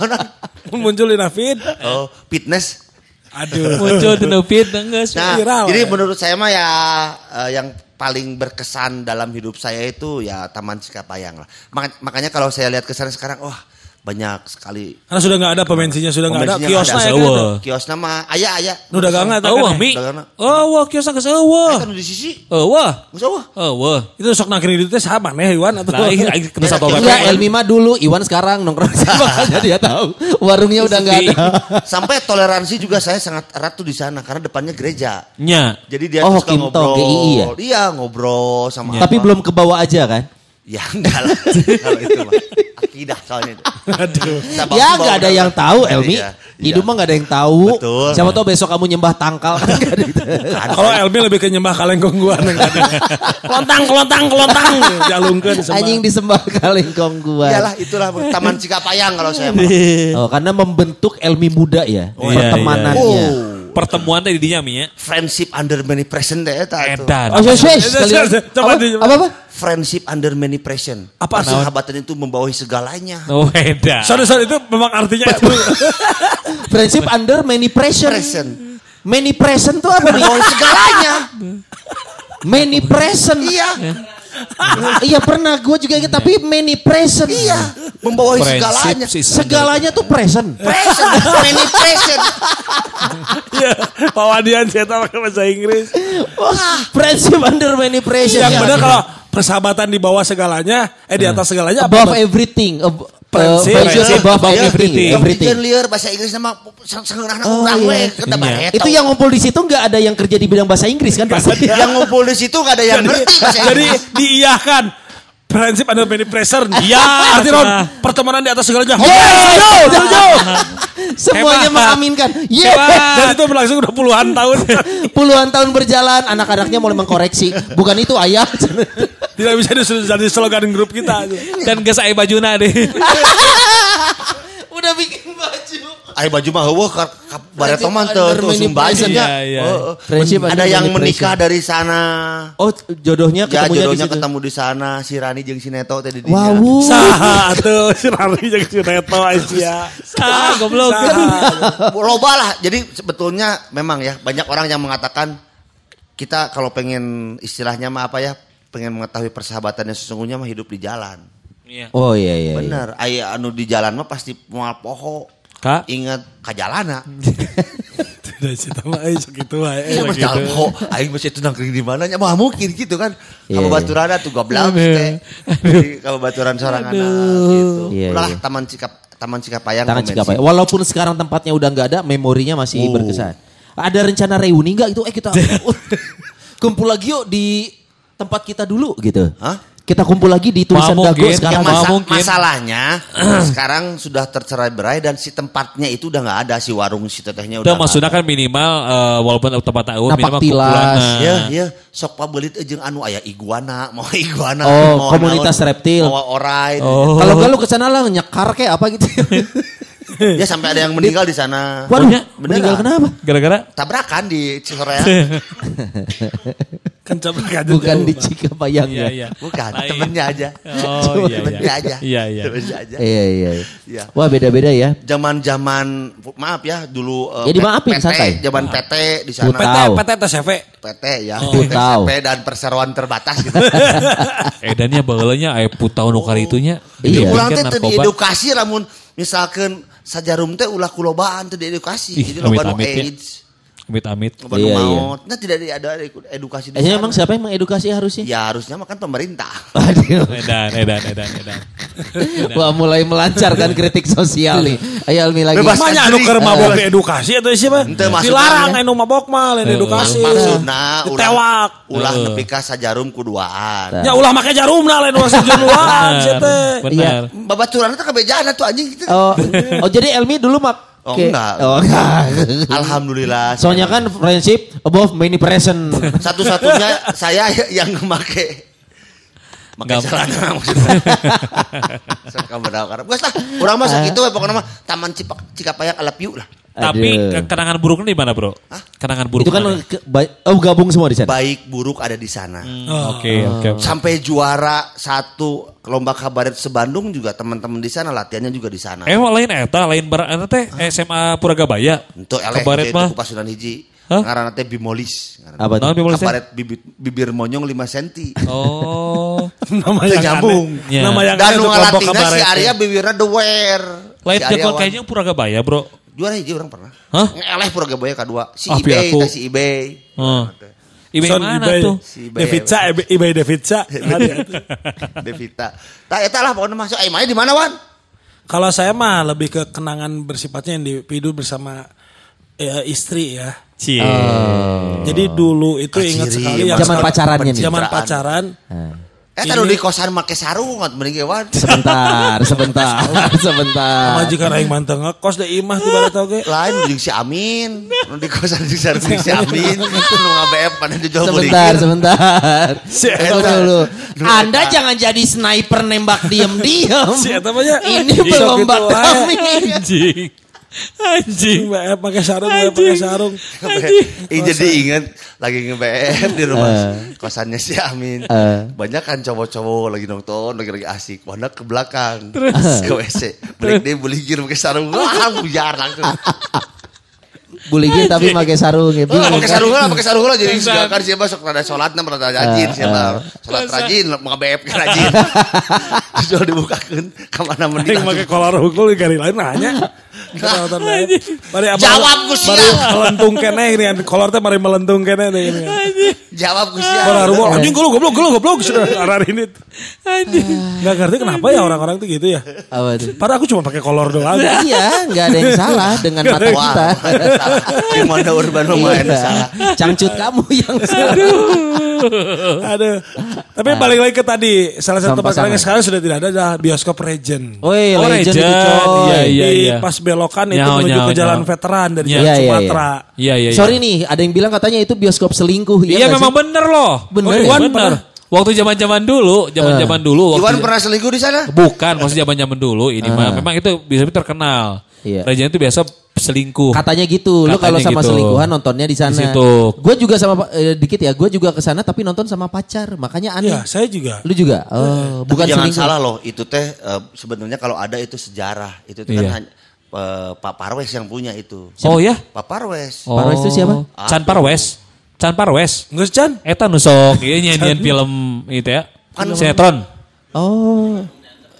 Mun muncul di Navid. Oh, fitness. Aduh. muncul di Novit geus. Nah, Viral, jadi ya. menurut saya mah ya eh, yang paling berkesan dalam hidup saya itu ya Taman Cikapayang lah. Maka- Makanya kalau saya lihat ke sana sekarang, wah banyak sekali. Karena sudah nggak ada pembensinnya sudah nggak ada. Kiosnya ya kan. Eueuh. Kiosna mah aya aya. Nu dagang nggak Oh, wah, kan? Mi. Dagangna. Oh, wah, kiosna geus eueuh. Kan di sisi. Oh, wah. Geus eueuh. Oh, wah. Itu sok nangkring di itu sama nih Iwan atau Nah, aing kena satu Enggak, Elmi mah dulu, Iwan sekarang nongkrong sama makanya dia tahu. Warungnya udah nggak ada. Sampai toleransi juga saya sangat erat tuh di sana karena depannya gereja. Nya. Jadi dia Oh, suka Kinto, ngobrol. GII ya? Iya, ngobrol sama Tapi belum kebawa aja kan? Ya enggak lah. Kalau itu mah akidah soalnya. Aduh. Sabab Ya tuh nggak ada yang tahu, Elmi. Iya, iya. Hidup mah nggak ada yang tahu. Betul. Siapa tahu besok kamu nyembah tangkal kan ada gitu. Kalau Elmi lebih ke nyembah kalengkong gua. Kelontang, kelontang, kelontang. Jalungkeun disembah. Anjing disembah kalengkong gua. Iyalah itulah Taman Cikapayang kalau saya mah. Oh, karena membentuk Elmi muda ya, Oh, iya, pertemanannya. Oh. Pertemuan tadi di dinya Mi ya. Friendship under many pressure deh eta tuh. Edan. Oh, yes, yes, Apa? di- Apa apa? Friendship under many pressure. Apa? Persahabatan itu membawahi segalanya. Oh, edan. Sorry sorry itu memang artinya itu. Friendship under many pressure. Present. Many present tuh apa nih? Membawahi segalanya. Many present. Iya. Iya pernah gue juga gitu tapi many present. Iya. Friendship segalanya. Segalanya tuh present. Present. Many present. Iya, Pak Wadian saya tahu pakai bahasa Inggris. Wah, friendship under many pressure. Yang benar kalau persahabatan di bawah segalanya, eh di atas segalanya above apa? everything. Ab- Uh, everything. everything. Yang liar bahasa Inggris sengeunahna Oh, urang iya. we bae. Itu yang ngumpul di situ nggak ada yang kerja di bidang bahasa Inggris kan pasti. yang ngumpul di situ gak ada yang ngerti bahasa Jadi diiyahkan. Prinsip under many pressure. Iya, Arti cenah. non pertemanan di atas segalanya. Yes! Setuju, setuju. Semuanya Hebat. mengaminkan. Yeah. Dan itu berlangsung udah puluhan tahun. Puluhan tahun berjalan, anak-anaknya mulai mengkoreksi. Bukan itu ayah. Tidak bisa jadi slogan grup kita. Dan geus aya bajuna deh. Udah bikin baju. Aya baju mah heueuh ka ka bareto mah teu Under teu many sumbaja present. nya. Iya, iya. Heeh. Friendship Ada yang menikah dari sana. Oh jodohnya Ya ketemunya di jodohnya situ. ketemu di sana si Rani jeung si Neto teh di dinya. Wow. Saha atuh si Rani jeung si Neto Aisyah. Ah, goblok. Loba lah. Jadi sebetulnya memang ya banyak orang yang mengatakan kita kalau pengen istilahnya mah apa ya pengen mengetahui persahabatan yang sesungguhnya mah hidup di jalan. Iya. Oh iya iya. iya. Bener. Aya anu di jalan mah pasti moal poho. Kak. Ingat kajalana. Tidak sih mah euy sakitu wae. Iya mas jalan poho. Aing masih itu nangkring di mana nya mah mungkin gitu kan. Iya, Kamu iya. baturan tuh goblok teh. Kamu baturan seorang anak gitu. Iya, Ulah. Taman Cikap Taman Cikapayang Tangan Konvensi. Cikapaya. Walaupun sekarang tempatnya udah nggak ada, memorinya masih Oh. berkesan. Ada rencana reuni nggak itu? Eh kita kumpul lagi yuk di tempat kita dulu gitu. Hah? Kita kumpul lagi di tulisan Mau Dago mungkin, sekarang. Ya, masa- mungkin. masalahnya sekarang sudah tercerai berai dan si tempatnya itu udah nggak ada si warung si tetehnya udah nggak maksudnya ada. kan minimal eh, walaupun tempat tahu Napak minimal tilas. kumpulan. Ya, ya, sok pabelit jeung anu aya iguana, mau iguana, Oh, mau komunitas naon, reptil. mau orai. Oh. Kalau nggak lu ke sana lah nyekar kayak apa gitu. Ya sampai ada yang meninggal di sana. Waduh, Beneran. meninggal kenapa? Gara-gara Tabrakan di Cisorea. Kan coba aja Bukan di. Cikapayang Iya, ya. iya. Bukan, Lain. temennya aja. Oh iya temennya iya. aja. Iya iya. Temennya aja. Iya iya. Iya. Wah beda-beda ya. Zaman-zaman maaf ya dulu eh, Ya, dimaafin, PT, santai. Zaman PT di sana. PT. PT TCV. PT ya. Oh. PT dan perseroan terbatas gitu. Edannya bagelanya aya putau nu kali itunya. Iya. Urang teh teu diedukasi lamun misalkan sajarum teh ulah kulobaan teu diedukasi. Ih, Jadi loba nu amit-amit ya. AIDS, Amit-amit. loba Iya, iya. Nah tidak ada edukasi di Eh, emang siapa yang mengedukasi harusnya? Ya harusnya mah kan pemerintah. Aduh. Edan, edan, edan, edan. Wah mulai melancarkan kritik sosial nih. Ayo Almi lagi. Bebas. Manya anu keur mabok di edukasi atau maksudnya Dilarang anu mabok mah lain edukasi. Maksudna ulah ulah nepi ka sajarum kuduaan. Ya ulah make jarumna lain ulah sejuruan sih teh. Benar. Babaturan itu kabejaan tuh anjing gitu. Oh, oh jadi Elmi dulu mak. Oh, Oke. enggak. Oh enggak. Alhamdulillah. Soalnya kan friendship above many present. satu-satunya saya yang make Gampang. celana maksudnya. Sok kabar karena geus lah. Urang mah sakitu we pokokna mah Taman Cipak Cikapayang Alapiu lah. Tapi Aduh. kenangan buruknya di mana, Bro? Kenangan buruk. Itu kan mana? ke- ba- oh gabung semua di sana. Baik buruk ada di sana. Oke, oke. Sampai juara satu lomba kabaret sebandung juga teman-teman di sana latihannya juga di sana. Eh, lain eta, lain bar eta teh SMA Puragabaya. Untuk eleh Kabaret itu mah. Pasunan hiji. Hah? Ngaranna teh Bimolis. Apa tuh? Bimolis teh? Kabaret bibit, bibir monyong 5 cm. Oh. Nama yang nyambung. Ya. Nama yang Dan ngalatina si. Arya bibirna the wear. Lain Si Arya jadwal Wan. kayaknya Puragabaya, Bro. Juara hiji orang pernah. Hah? Ngeleh pura gabaya kedua. Si Ah, eBay, teh si eBay. Hmm. Ibe Son mana eBay. tuh? Si eBay. Devitsa, eBay- eBay Devitsa. Devita. Tah eta lah pokoknya masuk. Eh, di mana Wan? Kalau saya mah lebih ke kenangan bersifatnya yang dipidu bersama eh, istri ya. Cie. Jadi dulu itu Kaciri, ingat sekali yang Zaman pacarannya nih. Zaman pacaran. Eh tadi di kosan make sarung ngat mending ge, Wan. Sebentar, sebentar, sebentar. Majikan aing manteng ngekos deh imah tuh barat oge. Lain jeung si Amin. Nu di kosan di sarung si Amin. Nu ngabf pada dijual Sebentar, sebentar. Si Tunggu Eta. dulu. Anda jangan jadi sniper nembak diam-diam. Si Eta mah nya. Ini belum gitu. Batami. Anjing. Anjing. Mbak pakai sarung, pakai sarung. Ih jadi inget lagi nge-BF di rumah kosannya si Amin. Eh. Banyak kan cowok-cowok lagi nonton, lagi lagi asik. Wanda ke belakang. Ke WC. Balik dia buligir pakai sarung. Wah, bujar langsung. Buligin tapi pakai sarung ya. Oh, bingung pakai kan? sarung lah, pakai sarung lah. Jadi juga kan siapa sok rada sholat, nah rada rajin siapa. Sholat rajin, mau BF ke rajin. Terus dibukakan, ke mana mending pakai kolor hukul di gari lain nanya. Mari apa? Jawab, Gus, Mari ya. melentung kene ini kan kolor teh mari melentung kene deh ini. Jawab Gus Kolor ya. rumah anjing goblok goblok goblok goblok sudah arah ini. Anjing. Enggak ngerti kenapa ya orang-orang tuh gitu ya. Apa tuh? Padahal aku cuma pakai kolor doang. Iya, nggak ada yang salah dengan mata kita. Gimana urban rumah Iya. ada salah. Cangcut kamu yang salah. Aduh. Tapi balik lagi ke tadi salah satu pasangan. sekarang sudah tidak ada adalah bioskop Regent. Oh, legend. coy. Iya, iya, Di iya. pas belokan itu Nyawa, menuju nyawa, ke jalan veteran dari Iya, jalan iya, iya. Sumatera. Iya, iya, iya. Sorry nih, ada yang bilang katanya itu bioskop selingkuh. Iya, nggak memang sih? bener loh. Bener Oh, ya? Bener. Waktu zaman-zaman dulu, zaman-zaman dulu waktu Iwan pernah selingkuh di sana? Bukan, maksudnya zaman-zaman dulu ini mah memang itu bisa terkenal. Iya. Regina itu biasa selingkuh. Katanya gitu. Lu kalau Katanya sama gitu. selingkuhan nontonnya di sana. Di situ. Gue juga sama eh, dikit ya. Gue juga ke sana tapi nonton sama pacar. Makanya aneh. Iya, saya juga. Lu juga? Oh, bukan Tapi jangan selingkuh. salah loh, itu teh eh, sebenarnya kalau ada itu sejarah. Itu tuh Iya. kan hanya eh, Pak Parwes yang punya itu. Oh ya? Pak Parwes. Parwes itu siapa? Chan Parwes. Chan Parwes. Nggak Chan? Eta nusok, iya nyanyian film itu ya. Kan- Sinetron. Oh.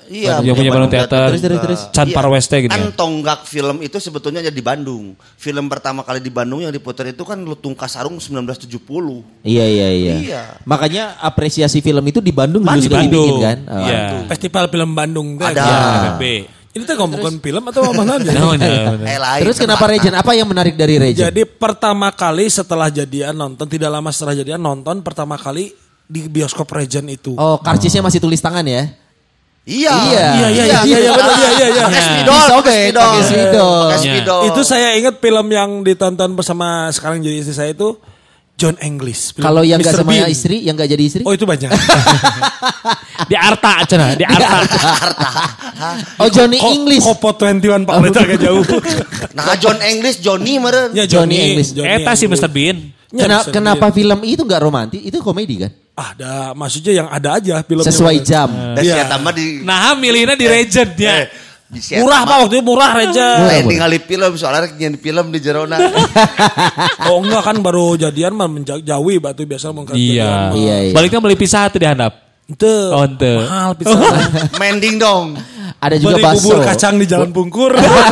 Iya, Yang punya Bandung Teater. Terus, terus, terus. Chan Parwes teh gitu Kan ya. tonggak film itu sebetulnya ada di Bandung. Film pertama kali di Bandung yang diputar itu kan Lutung Kasarung 1970. Iya, iya, iya. Iya. Makanya apresiasi film itu di Bandung dulu Di dibikin Bandung. kan. Oh. Iya. Festival film Bandung. Ada. Ya, FFB. Ini tuh ngomongin film atau aja? Nah, bener, bener. Eh, lain Terus kenapa. Regen? Apa yang menarik dari Regen? Jadi pertama kali setelah jadian nonton, tidak lama setelah jadian nonton pertama kali di bioskop Regent itu. Oh, karcisnya masih tulis tangan ya? Iya. Iya. Iya, iya, iya, iya, iya, benar, iya, iya, iya. Pakai Iya. spidol, pakai spidol. pakai spidol. Iya. Itu saya ingat film yang ditonton bersama sekarang jadi istri saya itu John English. Kalau yang gak Mr. sama Bean. istri, yang gak jadi istri? Oh itu banyak. Di Arta cenah, di Arta. Oh, Johnny Ko- English. Kopo 21 Pak Leta agak jauh. Nah, John English, Johnny meren. ya Johnny English. Eta si Mr. Bean. Ya, Kena- Mr. kenapa Bean. film itu gak romantis? Itu komedi kan? Ada, maksudnya yang ada aja film Sesuai jam. Dan Iya. tambah di Nah, milihnya di Regent ya. di si Murah pak waktu itu murah Reja. Lain ningali film soalnya rek nyen film di Jerona. oh enggak kan baru jadian mah menjauhi batu biasa mau Iya. Iya, iya. Baliknya beli pisah tuh di handap. Itu Oh, ente. mahal pizza. Mending dong. Ada juga bakso. bubur kacang di Jalan Pungkur. Murah.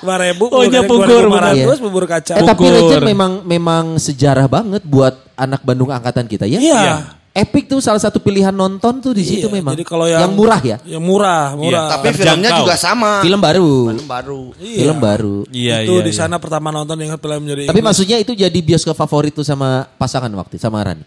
Lima ribu. Oh, iya, Pungkur, benar. Terus bubur kacang. Eh tapi. Legend memang memang sejarah banget buat anak Bandung angkatan kita ya. Iya. Epic tuh salah satu pilihan nonton tuh di situ Iya, memang. Jadi kalau yang, murah ya. Yang murah, murah. Iya, Tapi Terjangkau. filmnya juga sama. Film baru. Film baru. Iya. Film baru. Iya, itu iya. di iya. sana pertama nonton ingat film jadi Tapi Inggris. maksudnya itu jadi bioskop favorit tuh sama pasangan waktu sama Rani.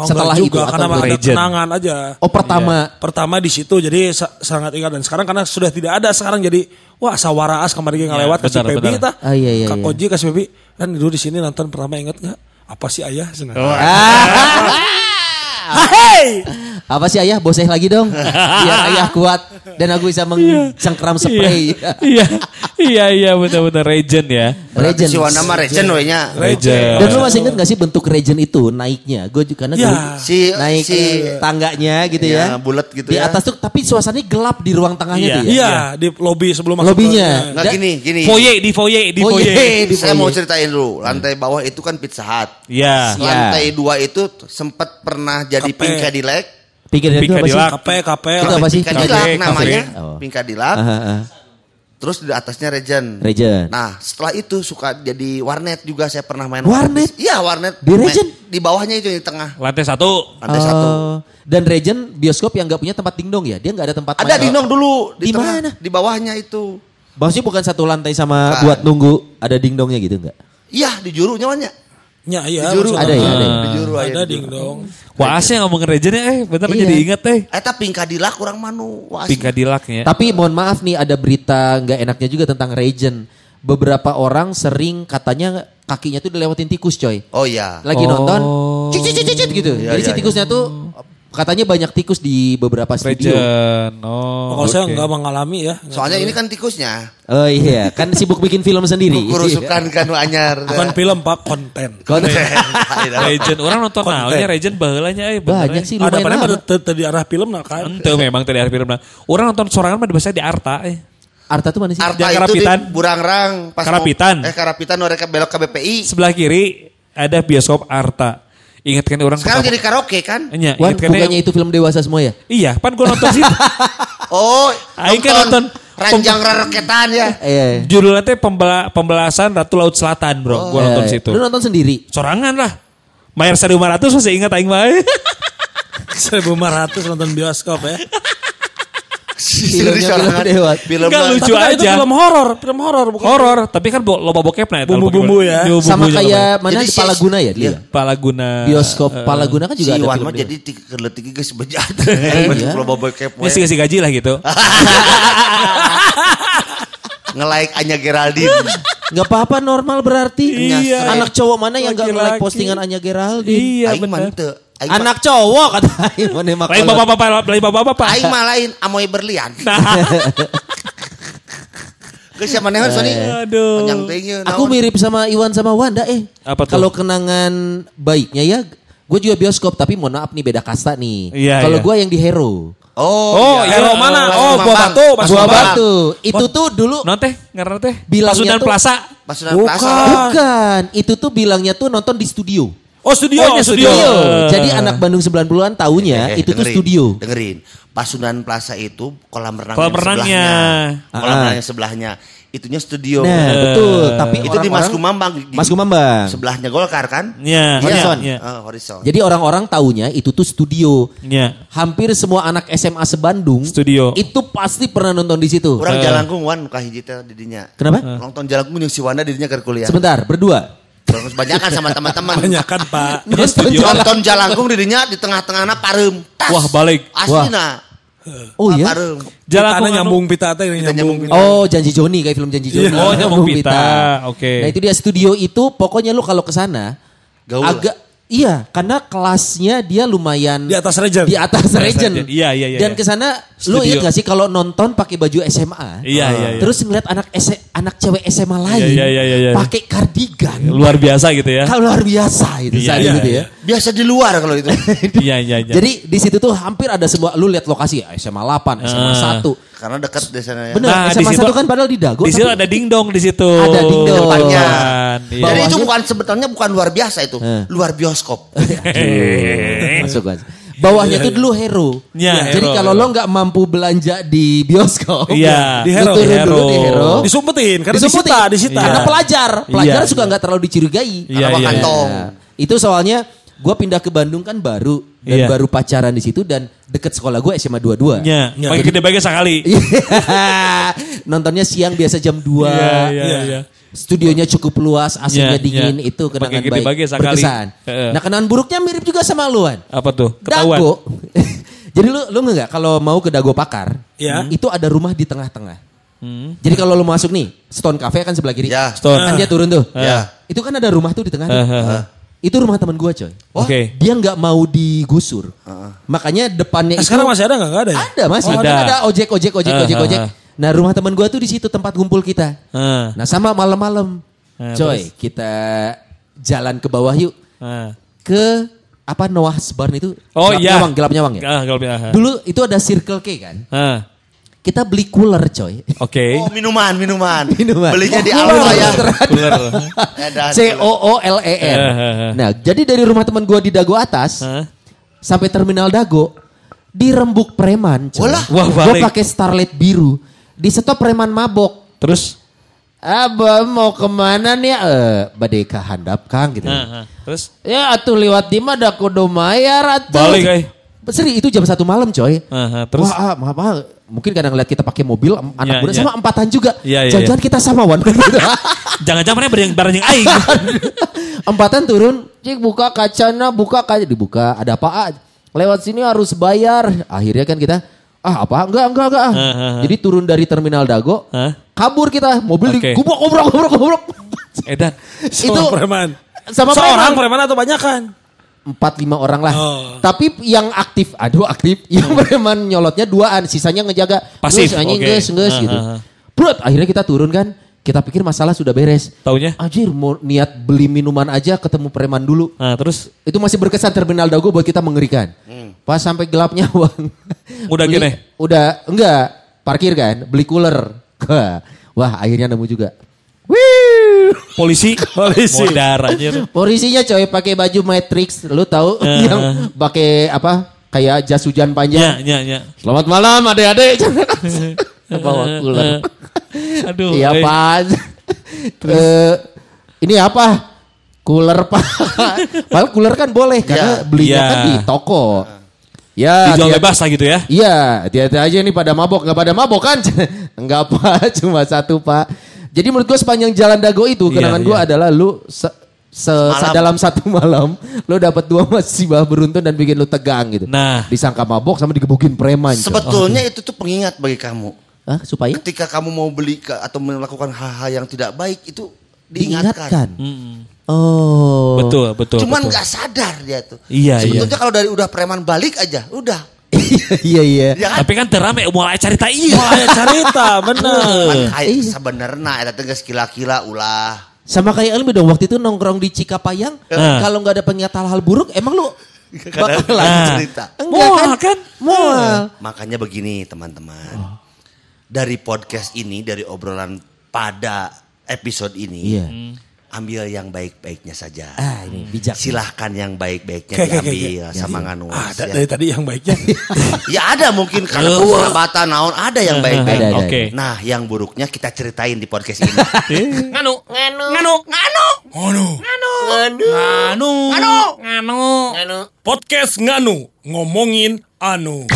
Oh, setelah itu juga, atau karena belum? ada Legend. kenangan aja. Oh pertama. Pertama di situ jadi sa- sangat ingat dan sekarang karena sudah tidak ada sekarang jadi wah sawaraas kemarin yang lewat kasih Pebi benar. tah. Ah, iya, iya, Kak iya. Koji kasih Pebi kan dulu di sini nonton pertama ingat nggak? Apa sih ayah? Senang. Oh, Hei! Apa sih ayah boseh lagi dong biar ayah kuat dan aku bisa mencengkram spray. Iya, iya, iya, benar-benar Regent ya. Legend. si Wanda mah Regen we nya. Regent. Dan lu masih inget gak sih bentuk Regen itu naiknya? Gue juga karena Ya. Si naik si tangganya gitu Ya, ya. bulat gitu di ya. atas tuh tapi suasananya gelap di ruang tengahnya Iya. tuh ya. Iya, di lobby sebelum masuk Lobinya. ke- Nggak Da- gini, gini. Foyer di foyer di foyer. iya. di Saya foyer. mau ceritain dulu. Lantai bawah itu kan Pizza Hut. Iya. Iya. Lantai dua itu sempat pernah jadi Kape. Pink Cadillac. Pikir itu Pink apa sih? Cadillac. KP, KP. Itu apa sih? Pink Cadillac namanya. Oh. Pink Cadillac. Terus di atasnya Regen. Regen. Nah setelah itu suka jadi warnet juga saya pernah main Warnet? Iya warnet. Di Regen? Di bawahnya itu di tengah. Lantai satu. Lantai satu. Oh. Dan Regen bioskop yang nggak punya tempat dingdong ya? Dia nggak ada tempat Ada main. dindong dulu di, Di tengah, mana? Di bawahnya itu. Maksudnya bukan satu lantai sama buat nunggu ada dingdongnya gitu nggak? Iya di juru nyawanya. Ya, iya. Di juru. Ada ya, ada ya. Di juru Ada ding dong. Wah, asli ngomongin Regent ya, eh, bener Iya. jadi inget eh. Eta Pink Cadillac kurang manu. Wah, Pink Cadillac ya. Tapi mohon maaf nih ada berita nggak enaknya juga tentang Regen. Beberapa orang sering katanya kakinya tuh dilewatin tikus coy. Oh iya. Lagi Oh. nonton, cicit cicit cicit gitu. Iya, Jadi si iya, tikusnya tuh katanya banyak tikus di beberapa studio. Regent. Oh. Kalau saya oke. enggak mengalami ya. Soalnya ini kan tikusnya. Oh iya, kan sibuk bikin film sendiri. Kurusukan kan anyar. bukan film Pak, konten. Konten. Regent. Orang nonton Regent baheulanya eh bener, Banyak eh. sih Ada lumayan apa lama. ada di arah film nah kan. Ente memang tadi hari film. Orang nonton sorangan mah biasanya di Arta eh. Arta tuh mana sih? Arta itu Karapitan. di Burangrang. Pas mau- Karapitan. eh Karapitan mereka belok ke BPI. Sebelah kiri ada bioskop Arta. Ingat kan orang Sekarang pertama- jadi karaoke kan? Enya, Wan, ingat kan bukannya yang- itu film dewasa semua ya? Iya, pan gue nonton sih. Oh, Aing kan nonton Ranjang Rareketan ya. Iya. Judulnya teh pembela, pembelasan Ratu Laut Selatan, Bro. Gue nonton Eh, situ. Lu nonton sendiri? Sorangan lah. Bayar 1500 masih ingat aing mah. 1500 nonton bioskop ya. Sorangan. dewa. Film Enggak lah. lucu Tapi kan itu aja. film horor, film horor bukan. Horor, tapi kan bo- loba bokep nah. Bumbu-bumbu bokep. ya. Yo, Sama bumbunya kayak loba. mana Jadi di si- Palaguna ya dia? Iya. Palaguna. Bioskop Palaguna kan juga si ada Iwan film mah dewa. jadi tiga keletiga geus bejat. iya. Lo boboy kep we. Ngasih kasih gaji lah gitu. Nge-like Anya Geraldine. Gak apa-apa normal berarti. Iya. Anak cowok mana yang gak nge-like postingan Anya Geraldine? iya benar. Aing Anak cowok kata Aing mana mah Lain bapak-bapak, lain bapak-bapak. Aing mah lain amoy berlian. Ke siapa nih Sony? Aduh. Panjang teuing Aku mirip sama Iwan sama Wanda eh. Apa tuh? Kalau kenangan baiknya ya, gue juga bioskop tapi mohon maaf nih beda kasta nih. Iya, Kalau iya. gue yang di Hero. Oh, Oh, iya. hero mana? Oh. Buah Batu, Mas Buah Mamang. Batu. Itu tuh dulu Non teh, ngaran teh. Bilangnya Pasundan tuh- Plaza. Pasundan. Plaza. bukan. Itu tuh bilangnya tuh nonton di studio. Oh, studio, Oh, studio. studio. Jadi anak Bandung 90-an tahunya Eh, itu tuh dengerin, studio. Dengerin. Pasundan Plaza itu kolam renang Kolam renangnya. sebelahnya. Kolam Ah. renang yang sebelahnya. Itunya studio. Nah, betul. Tapi itu di Mas Kumambang. di- Mas Kumambang. Sebelahnya Golkar kan? Iya, Horizon. iya, Eh, Horizon. Jadi orang-orang taunya itu tuh studio. Iya. Hampir semua anak SMA sebandung Studio. itu pasti pernah nonton di situ. Orang Eh. jalangkung wan muka hiji teh didinya. Kenapa? Nonton jalangkung yang si Wanda didinya keur kuliah. Sebentar, berdua. Terus banyakan sama teman-teman. Banyak kan, Pak. Iya, studio. Nonton jalangkung didinya di tengah-tengahna pareum. Tas. Wah, balik. Aslina. Oh iya. Pareum. Jalan Kita nyambung pita teh nyambung nyambung. pita. Oh, Janji Joni kayak film Janji Joni. Oh, Nyambung Pita. Oke. Nah, itu dia studio itu pokoknya lu kalau ke sana agak iya, karena kelasnya dia lumayan Di atas region. Di atas region. region. Iya, iya, iya, Dan iya. ke sana lu ingat gak sih kalau nonton pakai baju SMA? Iya, iya, iya. Terus ngeliat anak S- anak cewek SMA lain iya, iya, iya, iya. pakai kardigan. Luar biasa gitu ya. Kalau luar biasa itu Iya, saat iya, itu ya. Biasa di luar kalau itu. Iya, iya, iya. Jadi di situ tuh hampir ada semua lu lihat lokasi SMA 8, SMA Ah. 1. Karena dekat di sana ya. Bener, Nah, di SMA situ- 1 kan padahal di Dago. Di situ tapi- ada dingdong di situ. Ada dingdong. Depannya. Iya. Jadi itu bukan sebetulnya bukan luar biasa itu, Eh. luar bioskop. Masuk masuk. Bawahnya tuh dulu hero. Iya, Jadi Hero, kalau Hero. lo nggak mampu belanja di bioskop, Iya. Di Hero. turun dulu di Hero. Disumpetin, karena Disumpetin. disita, disita. Karena Iya. pelajar, pelajar Iya, suka iya. nggak terlalu dicurigai. Iya, Karena iya. kantong. Itu soalnya gue pindah ke Bandung kan baru dan Iya. baru pacaran di situ dan deket sekolah gue SMA 22. Iya, Iya. pakai gede bagai sekali. Nontonnya siang biasa jam 2. Iya, iya, iya. Studionya cukup luas, AC-nya Iya, dingin, iya. itu kenangan baik. sekali. Berkesan. Heeh. Nah kenangan buruknya mirip juga sama luan. Apa tuh? Ketahuan. Dago. Jadi lu lu nggak kalau mau ke Dago Pakar, Iya. itu ada rumah di tengah-tengah. Hmm. Jadi kalau lu masuk nih, Stone Cafe kan sebelah kiri. Ya. Stone. Kan dia turun tuh. Ya. Itu kan ada rumah tuh di tengah. Eh, tuh. eh, eh. Itu rumah teman gua, coy. Oke. Dia nggak mau digusur. Makanya depannya Nah, itu sekarang masih ada nggak? Nggak ada ya? ada masih Oh, ada. ada. ojek ojek ojek Eh, ojek ojek. Nah rumah teman gua tuh di situ tempat kumpul kita. Eh. Nah sama malam-malam, Eh, coy kita jalan ke bawah yuk Eh. ke apa Noah's Barn itu? Oh gelap iya. nyawang, gelap nyawang ya. Ah, gelap nyawang. Dulu itu ada Circle K kan. Ah, Kita beli cooler coy. Oke. Oh minuman, minuman. Minuman. Belinya di Oh, Alfa ya. Cooler. Ada- C O O L E R. Eh, eh, eh. Nah, jadi dari rumah teman gua di Dago atas sampai terminal Dago dirembuk preman. coy. Wah, Gua pakai Starlet biru. Di stop preman mabok. Terus? Abah mau ke mana nih? Eh, badeka handap kang gitu. Ah, ah. Terus? Ya atuh lewat di mah da kudu mayar atuh. Balik, eh. Seri itu jam satu malam coy. Ah. Terus? Wah, ah, maaf, ah. mungkin kadang ngeliat kita pakai mobil anak Ya, muda ya. sama empatan juga. Ya, ya, Jangan-jangan kita sama wan. Jangan-jangan mana bareng bareng yang aing. empatan turun, cik buka kacana, buka kaca dibuka. Ada apa? Ah, Lewat sini harus bayar. Akhirnya kan kita ah apa? Enggak, enggak, enggak. ah. Jadi turun dari terminal Dago, Hah? kabur kita, mobil digubrak, gubrak, gubrak, gubrak. Edan. Sama Itu preman. sama Seorang preman. preman atau banyak kan? Empat lima orang lah. Oh. Tapi yang aktif, aduh aktif, yang preman nyolotnya duaan, sisanya ngejaga. Pasif, oke. nges, nges, Ah, gitu. ah, ah. Brut, akhirnya kita turun kan, kita pikir masalah sudah beres. Taunya? Anjir, mau niat beli minuman aja ketemu preman dulu. Nah, terus Itu masih berkesan terminal Dago buat kita mengerikan. Pas sampai gelapnya uang. Udah Beli- gini? Udah, enggak. Parkir kan, beli cooler. Wah, akhirnya nemu juga. Polisi, Polisi. modar anjir. Polisinya coy pakai baju Matrix, lu tahu Eh. yang pakai apa? Kayak jas hujan Ya, panjang. ya, ya. Selamat malam adik-adik. Bawa cooler. Aduh. Iya eh. pak. Eh, ini apa? Cooler pak. Padahal cooler kan boleh karena Iya. belinya Iya. kan di toko. Ya, Dijual hati-hati- bebas lah gitu ya. Iya, hati-hati aja nih pada mabok, nggak pada mabok kan? Enggak pak, cuma satu pak. Jadi menurut gue sepanjang jalan dago itu Iya, kenangan gue iya. adalah lu se, se- Semalam. dalam satu malam lu dapat dua musibah beruntun dan bikin lu tegang gitu. Nah. disangka mabok sama digebukin preman. Sebetulnya itu tuh pengingat bagi kamu. Hah, supaya Ketika kamu mau beli ke, atau melakukan hal-hal yang tidak baik itu diingatkan. diingatkan. Oh. Betul, betul. Cuman betul. nggak sadar dia tuh. Iya, Sebetulnya kalau dari udah preman balik aja, udah. Iya iya. Ya kan? Tapi kan terame mulai cerita iya. Mulai cerita bener. Kan kayak Iya. sebenarnya eta teh geus kila-kila ulah. Sama kayak Elmi dong waktu itu nongkrong di Cikapayang. Kalau nggak ada pengingat hal-hal buruk, emang lu bakal lanjut cerita. Enggak Mual, kan? kan? Mual. Makanya begini teman-teman. Dari podcast ini, dari obrolan pada episode ini, Iya. Ambil yang baik-baiknya saja. Ah ini bijak. Silahkan yang baik-baiknya oke, diambil sama nganuas. Ada ya. dari tadi yang baiknya. Ya ada mungkin karena persahabatan naon ada yang baik-baik. Oke. Nah, yang buruknya kita ceritain di podcast ini. Nganu, nganu, nganu, nganu, Ngono. nganu, nganu, nganu, nganu, nganu. Podcast Nganu ngomongin anu.